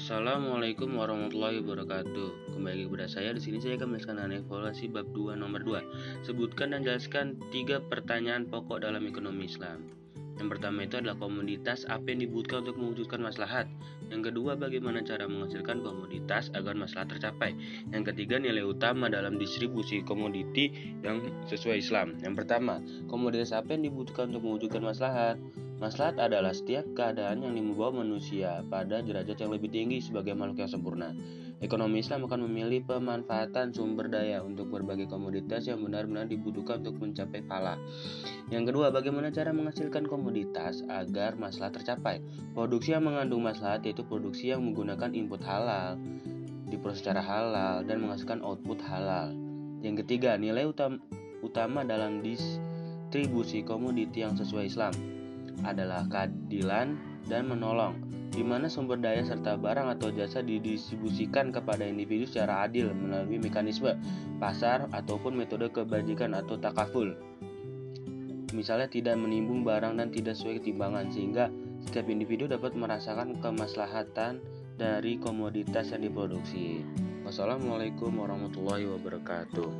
Assalamualaikum warahmatullahi wabarakatuh. Kembali kepada saya di sini saya akan melaksanakan evaluasi bab 2 nomor 2. Sebutkan dan jelaskan tiga pertanyaan pokok dalam ekonomi Islam. Yang pertama itu adalah komoditas apa yang dibutuhkan untuk mewujudkan maslahat. Yang kedua, bagaimana cara menghasilkan komoditas agar maslahat tercapai. Yang ketiga, nilai utama dalam distribusi komoditi yang sesuai Islam. Yang pertama, komoditas apa yang dibutuhkan untuk mewujudkan maslahat. Maslahat adalah setiap keadaan yang membawa manusia pada derajat yang lebih tinggi sebagai makhluk yang sempurna. Ekonomi Islam akan memilih pemanfaatan sumber daya untuk berbagai komoditas yang benar-benar dibutuhkan untuk mencapai pala. Yang kedua, bagaimana cara menghasilkan komoditas agar maslahat tercapai? Produksi yang mengandung maslahat yaitu produksi yang menggunakan input halal, diproses secara halal, dan menghasilkan output halal. Yang ketiga, nilai utama dalam distribusi komoditi yang sesuai Islam adalah keadilan dan menolong, di mana sumber daya serta barang atau jasa didistribusikan kepada individu secara adil melalui mekanisme pasar ataupun metode kebajikan atau takaful. Misalnya tidak menimbung barang dan tidak sesuai ketimbangan sehingga setiap individu dapat merasakan kemaslahatan dari komoditas yang diproduksi. Wassalamualaikum warahmatullahi wabarakatuh.